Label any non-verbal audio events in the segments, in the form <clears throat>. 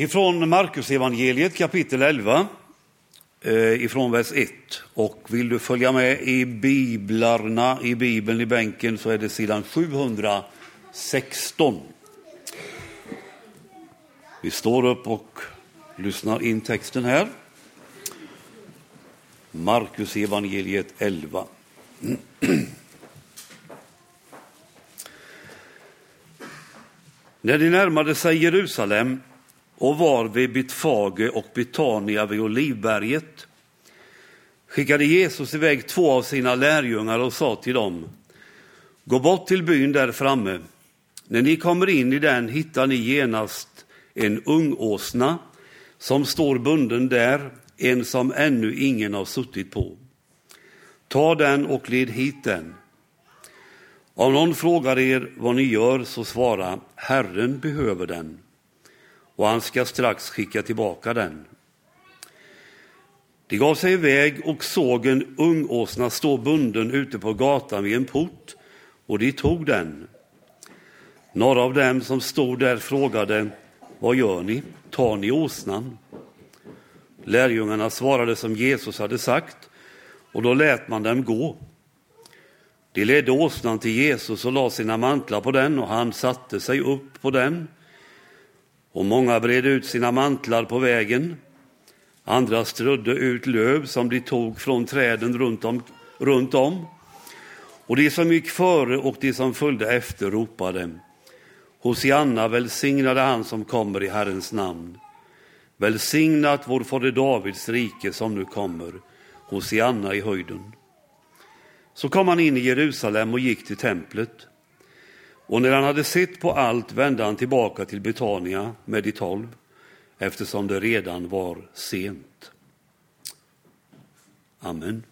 Ifrån Markus evangeliet kapitel 11, eh, ifrån vers 1. Och vill du följa med i biblarna, i bibeln i bänken, så är det sidan 716. Vi står upp och lyssnar in texten här. Markus evangeliet 11. <clears throat> När de närmade sig Jerusalem och var vid Bitfage och Betania vid Olivberget skickade Jesus iväg två av sina lärjungar och sa till dem Gå bort till byn där framme. När ni kommer in i den hittar ni genast en ungåsna som står bunden där, en som ännu ingen har suttit på. Ta den och led hit den. Om någon frågar er vad ni gör, så svara Herren behöver den och han ska strax skicka tillbaka den. De gav sig iväg och såg en ungåsna stå bunden ute på gatan vid en port och de tog den. Några av dem som stod där frågade Vad gör ni? Tar ni åsnan? Lärjungarna svarade som Jesus hade sagt och då lät man dem gå. De ledde åsnan till Jesus och lade sina mantlar på den och han satte sig upp på den. Och många bred ut sina mantlar på vägen. Andra strödde ut löv som de tog från träden runt om, runt om. Och de som gick före och de som följde efter ropade Hosianna, välsignade han som kommer i Herrens namn. Välsignat vår fader Davids rike som nu kommer, Hosianna i höjden. Så kom han in i Jerusalem och gick till templet. Och när han hade sett på allt vände han tillbaka till Betania med de tolv, eftersom det redan var sent. Amen.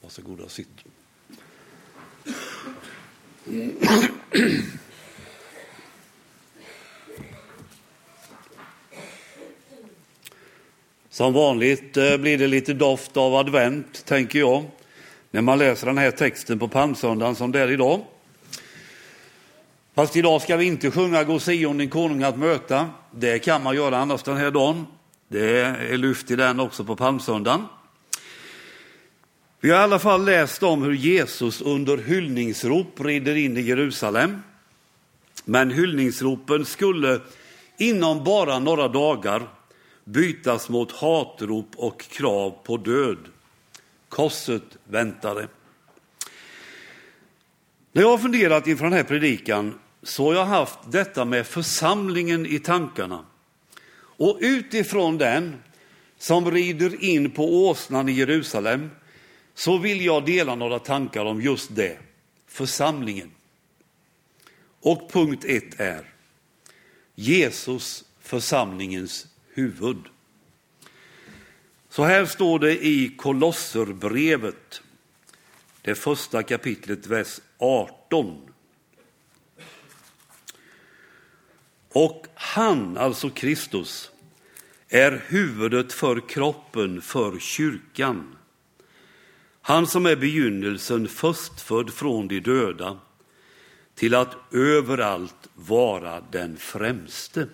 Varsågoda, sitt. Som vanligt eh, blir det lite doft av advent, tänker jag, när man läser den här texten på palmsöndagen som det är idag. Fast idag ska vi inte sjunga Gå Sion din konung att möta. Det kan man göra annars den här dagen. Det är lyft i den också på palmsöndagen. Vi har i alla fall läst om hur Jesus under hyllningsrop rider in i Jerusalem. Men hyllningsropen skulle inom bara några dagar bytas mot hatrop och krav på död. Korset väntade. När jag har funderat inför den här predikan så har jag haft detta med församlingen i tankarna. Och utifrån den som rider in på åsnan i Jerusalem så vill jag dela några tankar om just det, församlingen. Och punkt ett är Jesus, församlingens huvud. Så här står det i Kolosserbrevet, det första kapitlet, vers 18. Och han, alltså Kristus, är huvudet för kroppen, för kyrkan. Han som är begynnelsen, förstfödd från de döda, till att överallt vara den främste.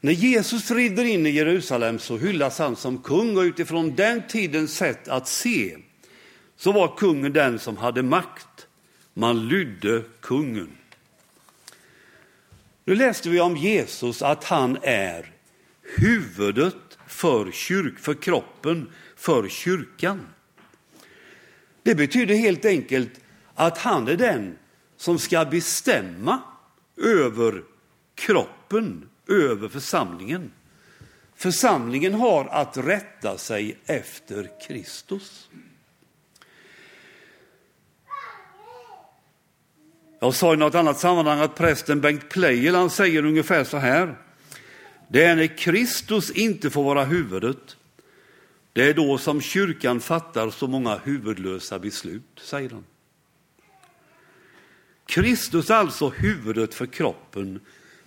När Jesus rider in i Jerusalem så hyllas han som kung och utifrån den tidens sätt att se så var kungen den som hade makt. Man lydde kungen. Nu läste vi om Jesus att han är huvudet för, kyrk, för kroppen, för kyrkan. Det betyder helt enkelt att han är den som ska bestämma över kroppen, över församlingen. Församlingen har att rätta sig efter Kristus. Jag sa i något annat sammanhang att prästen Bengt Pleijel säger ungefär så här. Det är när Kristus inte får vara huvudet. Det är då som kyrkan fattar så många huvudlösa beslut, säger han. Kristus är alltså huvudet för kroppen,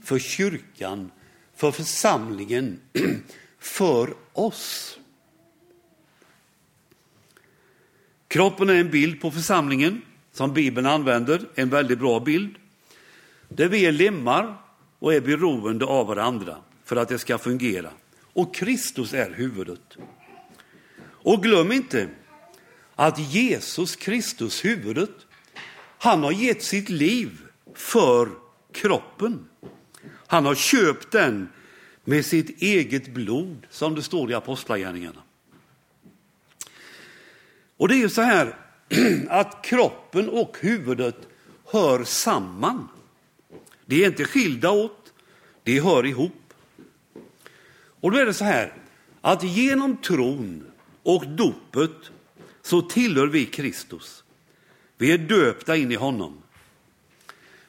för kyrkan, för församlingen, <clears throat> för oss. Kroppen är en bild på församlingen som Bibeln använder, en väldigt bra bild. Där vi är lemmar och är beroende av varandra för att det ska fungera. Och Kristus är huvudet. Och glöm inte att Jesus Kristus, huvudet, han har gett sitt liv för kroppen. Han har köpt den med sitt eget blod, som det står i Apostlagärningarna. Och det är ju så här <clears throat> att kroppen och huvudet hör samman. De är inte skilda åt, de hör ihop. Och då är det så här att genom tron och dopet så tillhör vi Kristus. Vi är döpta in i honom.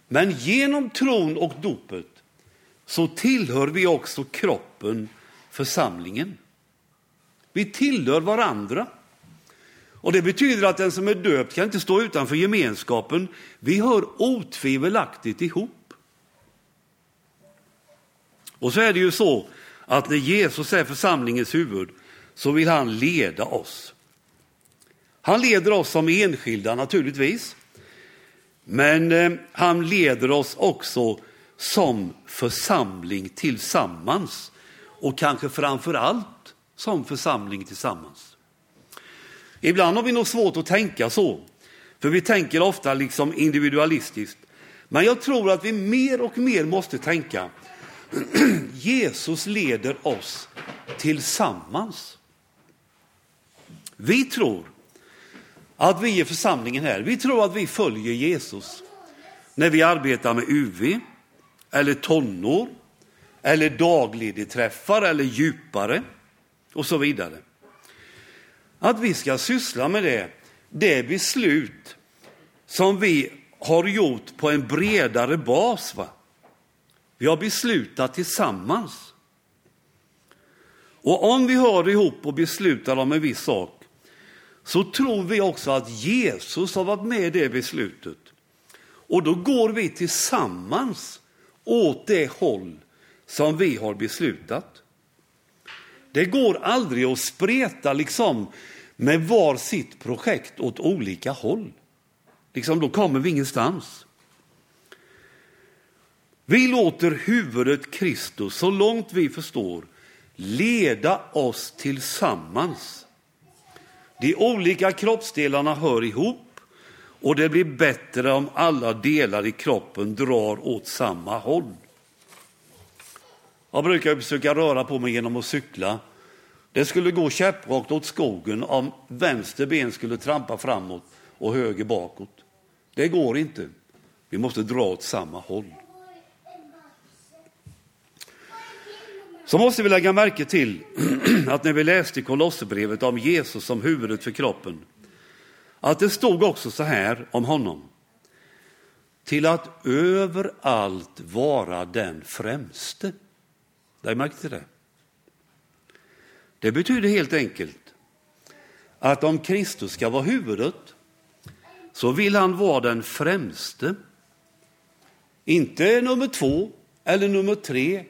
Men genom tron och dopet så tillhör vi också kroppen, församlingen. Vi tillhör varandra. Och Det betyder att den som är döpt kan inte stå utanför gemenskapen. Vi hör otvivelaktigt ihop. Och så är det ju så att när Jesus är församlingens huvud så vill han leda oss. Han leder oss som enskilda naturligtvis. Men eh, han leder oss också som församling tillsammans och kanske framför allt som församling tillsammans. Ibland har vi nog svårt att tänka så, för vi tänker ofta liksom individualistiskt. Men jag tror att vi mer och mer måste tänka <clears throat> Jesus leder oss tillsammans. Vi tror att vi är församlingen här, vi tror att vi följer Jesus när vi arbetar med UV, eller tonår, eller dagledigträffar eller djupare och så vidare. Att vi ska syssla med det, det beslut som vi har gjort på en bredare bas. Va? Vi har beslutat tillsammans. Och om vi hör ihop och beslutar om en viss sak så tror vi också att Jesus har varit med i det beslutet. Och då går vi tillsammans åt det håll som vi har beslutat. Det går aldrig att spreta liksom med var sitt projekt åt olika håll. Liksom, då kommer vi ingenstans. Vi låter huvudet Kristus, så långt vi förstår, leda oss tillsammans. De olika kroppsdelarna hör ihop och det blir bättre om alla delar i kroppen drar åt samma håll. Jag brukar försöka röra på mig genom att cykla. Det skulle gå käpprakt åt skogen om vänster ben skulle trampa framåt och höger bakåt. Det går inte. Vi måste dra åt samma håll. Så måste vi lägga märke till <clears throat> att när vi läste i Kolosserbrevet om Jesus som huvudet för kroppen, att det stod också så här om honom. Till att överallt vara den främste. Lägg märke till det. Det betyder helt enkelt att om Kristus ska vara huvudet så vill han vara den främste. Inte nummer två eller nummer tre,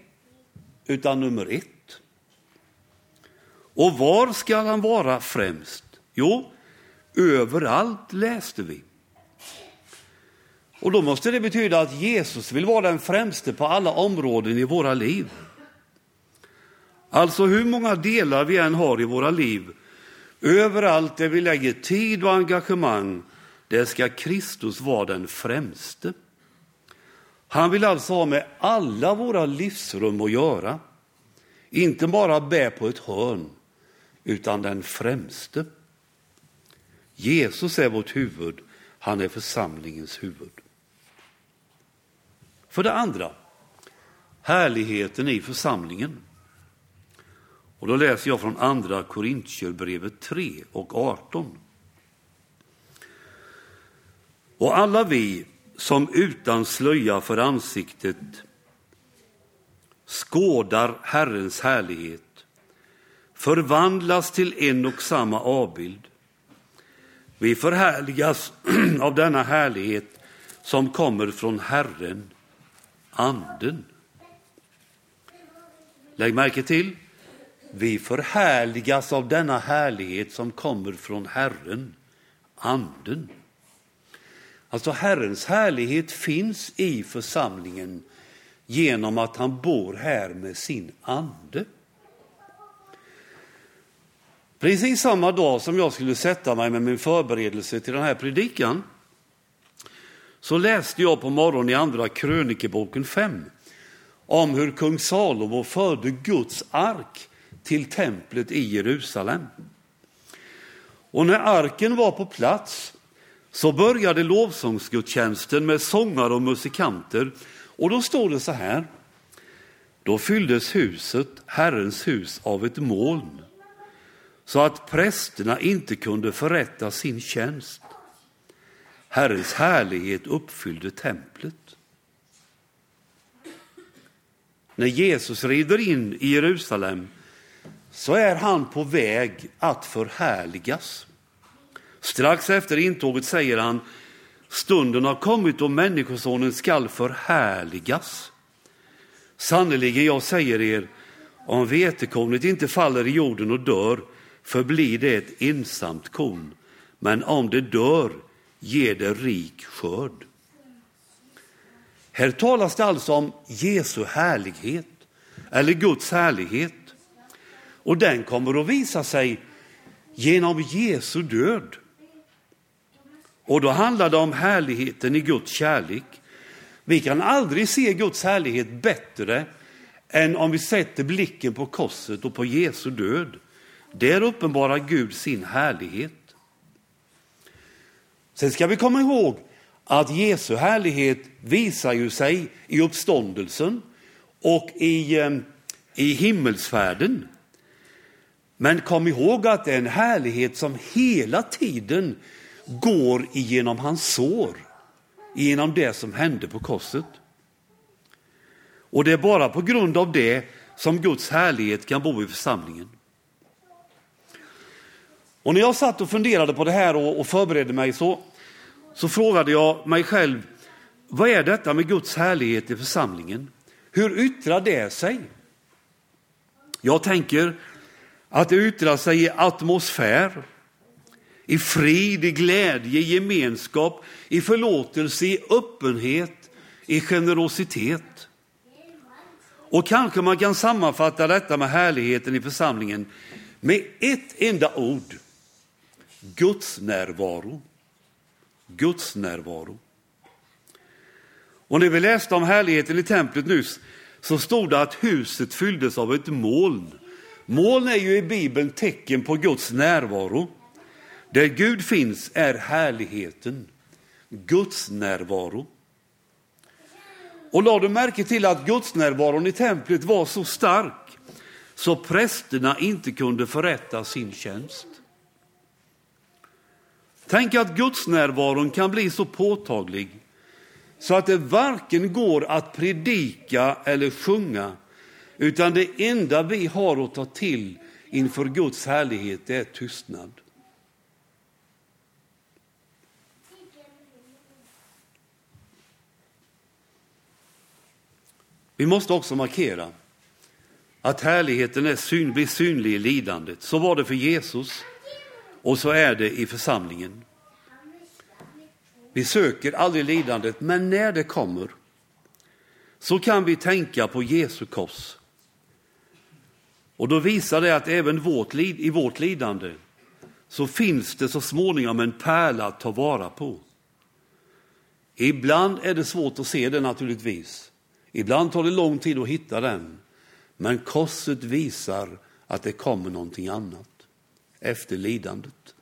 utan nummer ett. Och var ska han vara främst? Jo, överallt läste vi. Och då måste det betyda att Jesus vill vara den främste på alla områden i våra liv. Alltså hur många delar vi än har i våra liv, överallt där vi lägger tid och engagemang, där ska Kristus vara den främste. Han vill alltså ha med alla våra livsrum att göra. Inte bara bä på ett hörn, utan den främste. Jesus är vårt huvud, han är församlingens huvud. För det andra, härligheten i församlingen. Och då läser jag från andra Korintierbrevet 3 och 18. Och alla vi som utan slöja för ansiktet skådar Herrens härlighet förvandlas till en och samma avbild. Vi förhärligas <clears throat> av denna härlighet som kommer från Herren, Anden. Lägg märke till, vi förhärligas av denna härlighet som kommer från Herren, Anden. Alltså Herrens härlighet finns i församlingen genom att han bor här med sin ande. Precis samma dag som jag skulle sätta mig med min förberedelse till den här predikan så läste jag på morgonen i Andra krönikeboken 5 om hur kung Salomo förde Guds ark till templet i Jerusalem. Och när arken var på plats så började lovsångsgudstjänsten med sångare och musikanter. Och då står det så här. Då fylldes huset, Herrens hus, av ett moln så att prästerna inte kunde förrätta sin tjänst. Herrens härlighet uppfyllde templet. När Jesus rider in i Jerusalem så är han på väg att förhärligas. Strax efter intåget säger han, stunden har kommit då Människosonen skall förhärligas. Sannerligen, jag säger er, om vetekornet inte faller i jorden och dör förblir det ett ensamt korn, men om det dör ger det rik skörd. Här talas det alltså om Jesu härlighet, eller Guds härlighet. Och den kommer att visa sig genom Jesu död. Och då handlar det om härligheten i Guds kärlek. Vi kan aldrig se Guds härlighet bättre än om vi sätter blicken på korset och på Jesu död. Där uppenbarar Gud sin härlighet. Sen ska vi komma ihåg att Jesu härlighet visar ju sig i uppståndelsen och i, eh, i himmelsfärden. Men kom ihåg att det är en härlighet som hela tiden går igenom hans sår, genom det som hände på korset. Och det är bara på grund av det som Guds härlighet kan bo i församlingen. Och när jag satt och funderade på det här och, förberedde mig så, så frågade jag mig själv, vad är detta med Guds härlighet i församlingen? Hur yttrar det sig? Jag tänker att yttra sig i atmosfär, i frid, i glädje, i gemenskap, i förlåtelse, i öppenhet, i generositet. Och kanske man kan sammanfatta detta med härligheten i församlingen med ett enda ord. Guds närvaro. Guds närvaro. Och när vi läste om härligheten i templet nyss så stod det att huset fylldes av ett moln. Moln är ju i Bibeln tecken på Guds närvaro. Där Gud finns är härligheten, Guds närvaro. Och lade du märke till att Guds närvaron i templet var så stark så prästerna inte kunde förrätta sin tjänst. Tänk att Guds närvaron kan bli så påtaglig så att det varken går att predika eller sjunga, utan det enda vi har att ta till inför Guds härlighet är tystnad. Vi måste också markera att härligheten är syn, blir synlig i lidandet. Så var det för Jesus och så är det i församlingen. Vi söker aldrig lidandet, men när det kommer så kan vi tänka på Jesu kors. Och då visar det att även vårt, i vårt lidande så finns det så småningom en pärla att ta vara på. Ibland är det svårt att se den naturligtvis. Ibland tar det lång tid att hitta den. Men korset visar att det kommer någonting annat efter lidandet.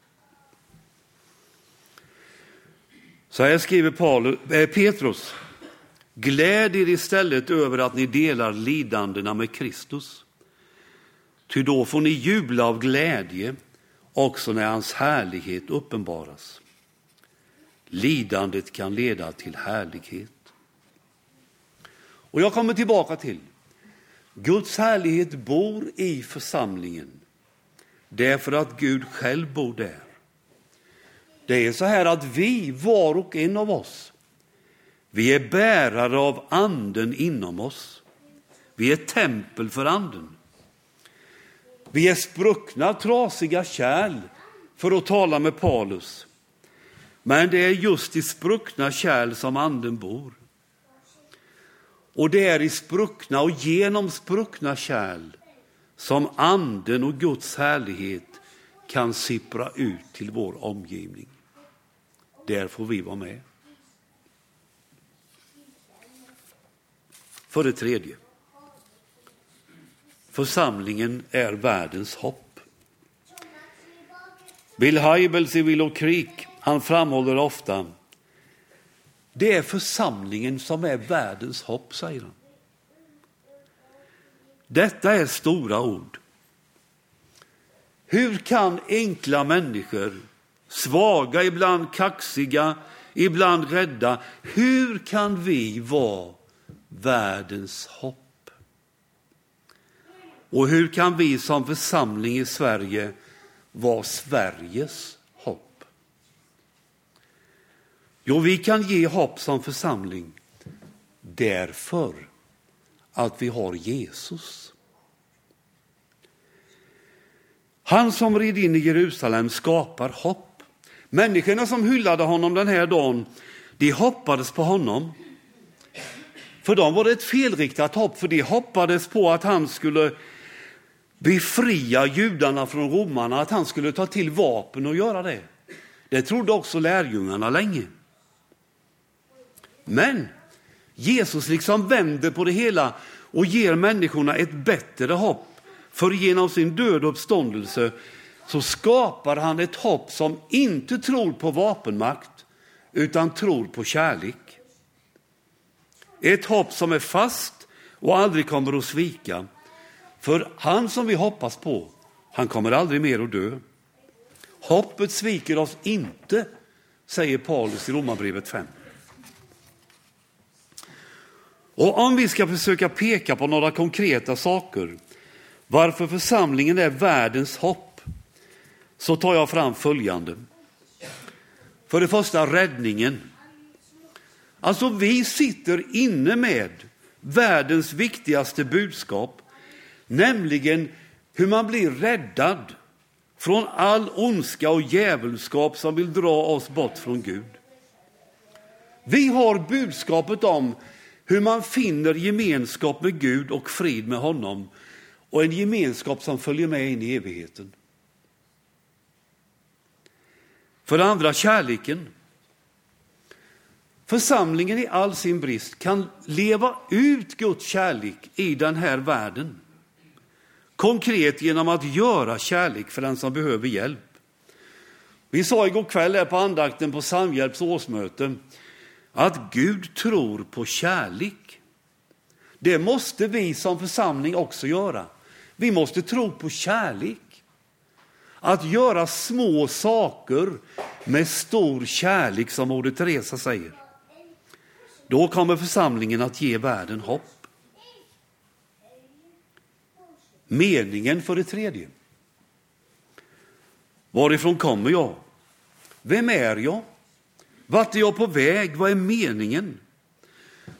Så här skriver Paulus, äh, Petrus. Gläd er istället över att ni delar lidandena med Kristus. Ty då får ni jubla av glädje också när hans härlighet uppenbaras. Lidandet kan leda till härlighet. Och jag kommer tillbaka till, Guds härlighet bor i församlingen därför att Gud själv bor där. Det är så här att vi, var och en av oss, vi är bärare av anden inom oss. Vi är tempel för anden. Vi är spruckna, trasiga kärl, för att tala med Paulus. Men det är just i spruckna kärl som anden bor. Och det är i spruckna och genom spruckna kärl som anden och Guds härlighet kan sippra ut till vår omgivning. Där får vi vara med. För det tredje. Församlingen är världens hopp. Bill Hybels i Willow Creek, han framhåller ofta det är församlingen som är världens hopp, säger han. Detta är stora ord. Hur kan enkla människor, svaga, ibland kaxiga, ibland rädda, hur kan vi vara världens hopp? Och hur kan vi som församling i Sverige vara Sveriges hopp? Jo, vi kan ge hopp som församling därför att vi har Jesus. Han som red in i Jerusalem skapar hopp. Människorna som hyllade honom den här dagen, de hoppades på honom. För dem var det ett felriktat hopp, för de hoppades på att han skulle befria judarna från romarna, att han skulle ta till vapen och göra det. Det trodde också lärjungarna länge. Men Jesus liksom vänder på det hela och ger människorna ett bättre hopp. För genom sin död och uppståndelse så skapar han ett hopp som inte tror på vapenmakt utan tror på kärlek. Ett hopp som är fast och aldrig kommer att svika. För han som vi hoppas på, han kommer aldrig mer att dö. Hoppet sviker oss inte, säger Paulus i Romarbrevet 5. Och om vi ska försöka peka på några konkreta saker varför församlingen är världens hopp så tar jag fram följande. För det första räddningen. Alltså vi sitter inne med världens viktigaste budskap, nämligen hur man blir räddad från all ondska och djävulskap som vill dra oss bort från Gud. Vi har budskapet om hur man finner gemenskap med Gud och frid med honom och en gemenskap som följer med in i evigheten. För det andra kärleken. Församlingen i all sin brist kan leva ut Guds kärlek i den här världen. Konkret genom att göra kärlek för den som behöver hjälp. Vi sa igår kväll här på andakten på Samhjälps årsmöte att Gud tror på kärlek. Det måste vi som församling också göra. Vi måste tro på kärlek. Att göra små saker med stor kärlek, som Moder Teresa säger. Då kommer församlingen att ge världen hopp. Meningen för det tredje. Varifrån kommer jag? Vem är jag? Vart är jag på väg? Vad är meningen?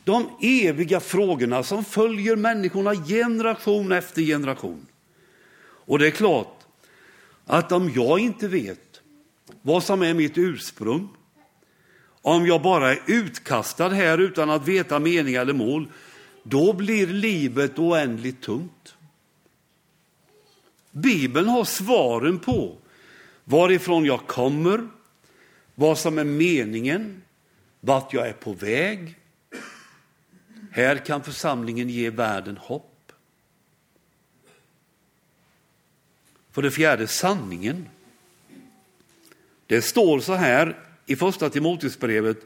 De eviga frågorna som följer människorna generation efter generation. Och det är klart att om jag inte vet vad som är mitt ursprung, om jag bara är utkastad här utan att veta mening eller mål, då blir livet oändligt tungt. Bibeln har svaren på varifrån jag kommer, vad som är meningen, vart jag är på väg. Här kan församlingen ge världen hopp. För det fjärde, sanningen. Det står så här i första Timoteusbrevet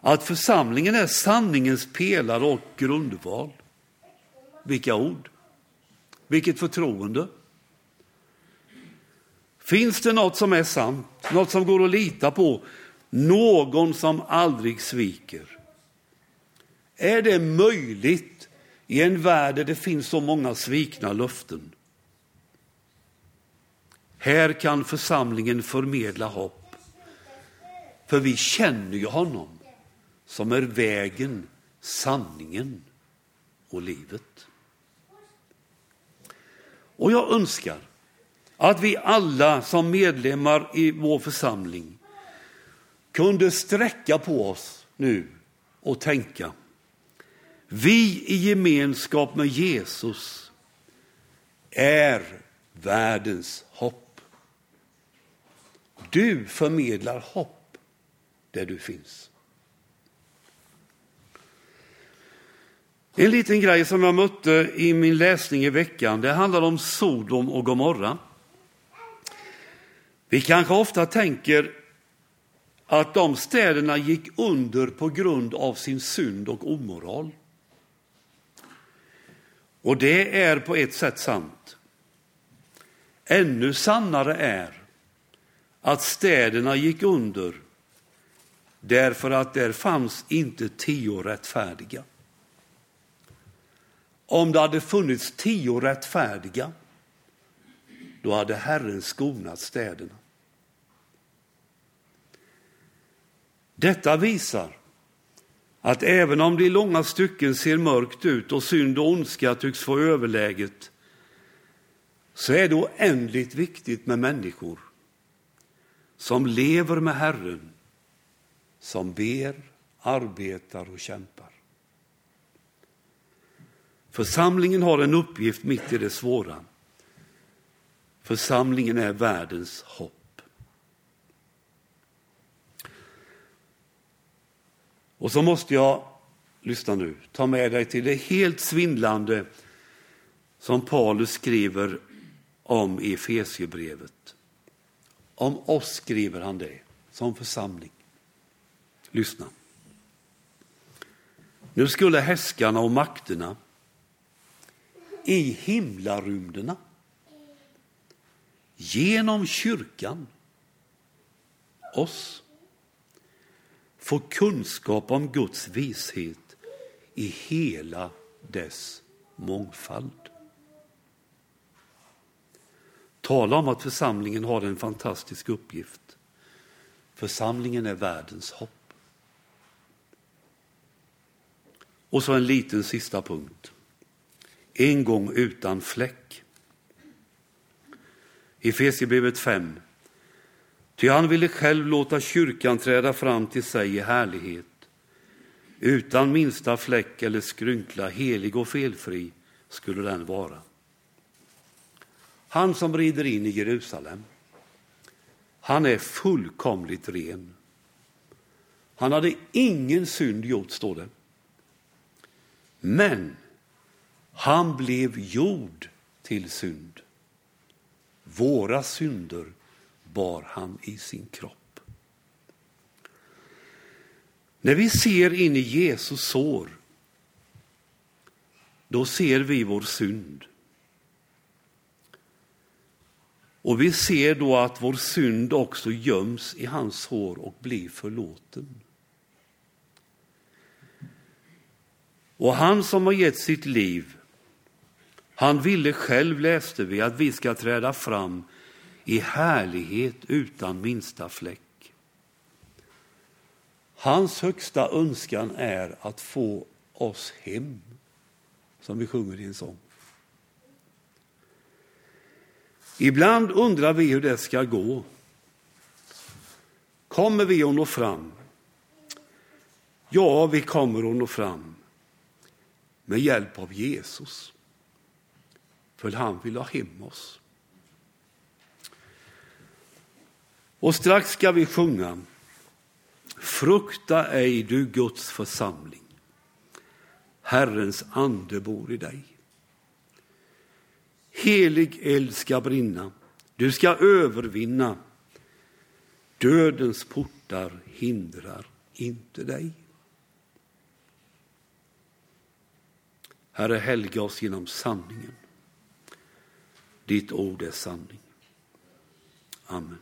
att församlingen är sanningens pelare och grundval. Vilka ord! Vilket förtroende! Finns det något som är sant, något som går att lita på, någon som aldrig sviker? Är det möjligt i en värld där det finns så många svikna löften? Här kan församlingen förmedla hopp. För vi känner ju honom som är vägen, sanningen och livet. Och jag önskar att vi alla som medlemmar i vår församling kunde sträcka på oss nu och tänka. Vi i gemenskap med Jesus är världens hopp. Du förmedlar hopp där du finns. En liten grej som jag mötte i min läsning i veckan, det handlar om Sodom och Gomorra. Vi kanske ofta tänker att de städerna gick under på grund av sin synd och omoral. Och det är på ett sätt sant. Ännu sannare är att städerna gick under därför att där fanns inte tio rättfärdiga. Om det hade funnits tio rättfärdiga, då hade Herren skonat städerna. Detta visar att även om det i långa stycken ser mörkt ut och synd och ondska tycks få överläget, så är det oändligt viktigt med människor som lever med Herren, som ber, arbetar och kämpar. Församlingen har en uppgift mitt i det svåra. Församlingen är världens hopp. Och så måste jag, lyssna nu, ta med dig till det helt svindlande som Paulus skriver om i Efesiebrevet. Om oss skriver han det, som församling. Lyssna. Nu skulle häskarna och makterna i himlarymderna genom kyrkan, oss, få kunskap om Guds vishet i hela dess mångfald. Tala om att församlingen har en fantastisk uppgift. Församlingen är världens hopp. Och så en liten sista punkt en gång utan fläck. I Efesierbrevet 5. Ty han ville själv låta kyrkan träda fram till sig i härlighet, utan minsta fläck eller skrynkla, helig och felfri skulle den vara. Han som rider in i Jerusalem, han är fullkomligt ren. Han hade ingen synd gjort, står det. Men han blev gjord till synd. Våra synder bar han i sin kropp. När vi ser in i Jesus sår, då ser vi vår synd. Och vi ser då att vår synd också göms i hans hår och blir förlåten. Och han som har gett sitt liv han ville själv, läste vi, att vi ska träda fram i härlighet utan minsta fläck. Hans högsta önskan är att få oss hem, som vi sjunger i en sång. Ibland undrar vi hur det ska gå. Kommer vi att nå fram? Ja, vi kommer att nå fram med hjälp av Jesus. För han vill ha hem oss. Och strax ska vi sjunga Frukta ej du Guds församling. Herrens ande bor i dig. Helig eld ska brinna, du ska övervinna. Dödens portar hindrar inte dig. Herre, helga oss genom sanningen. Ditt ord är sanning. Amen.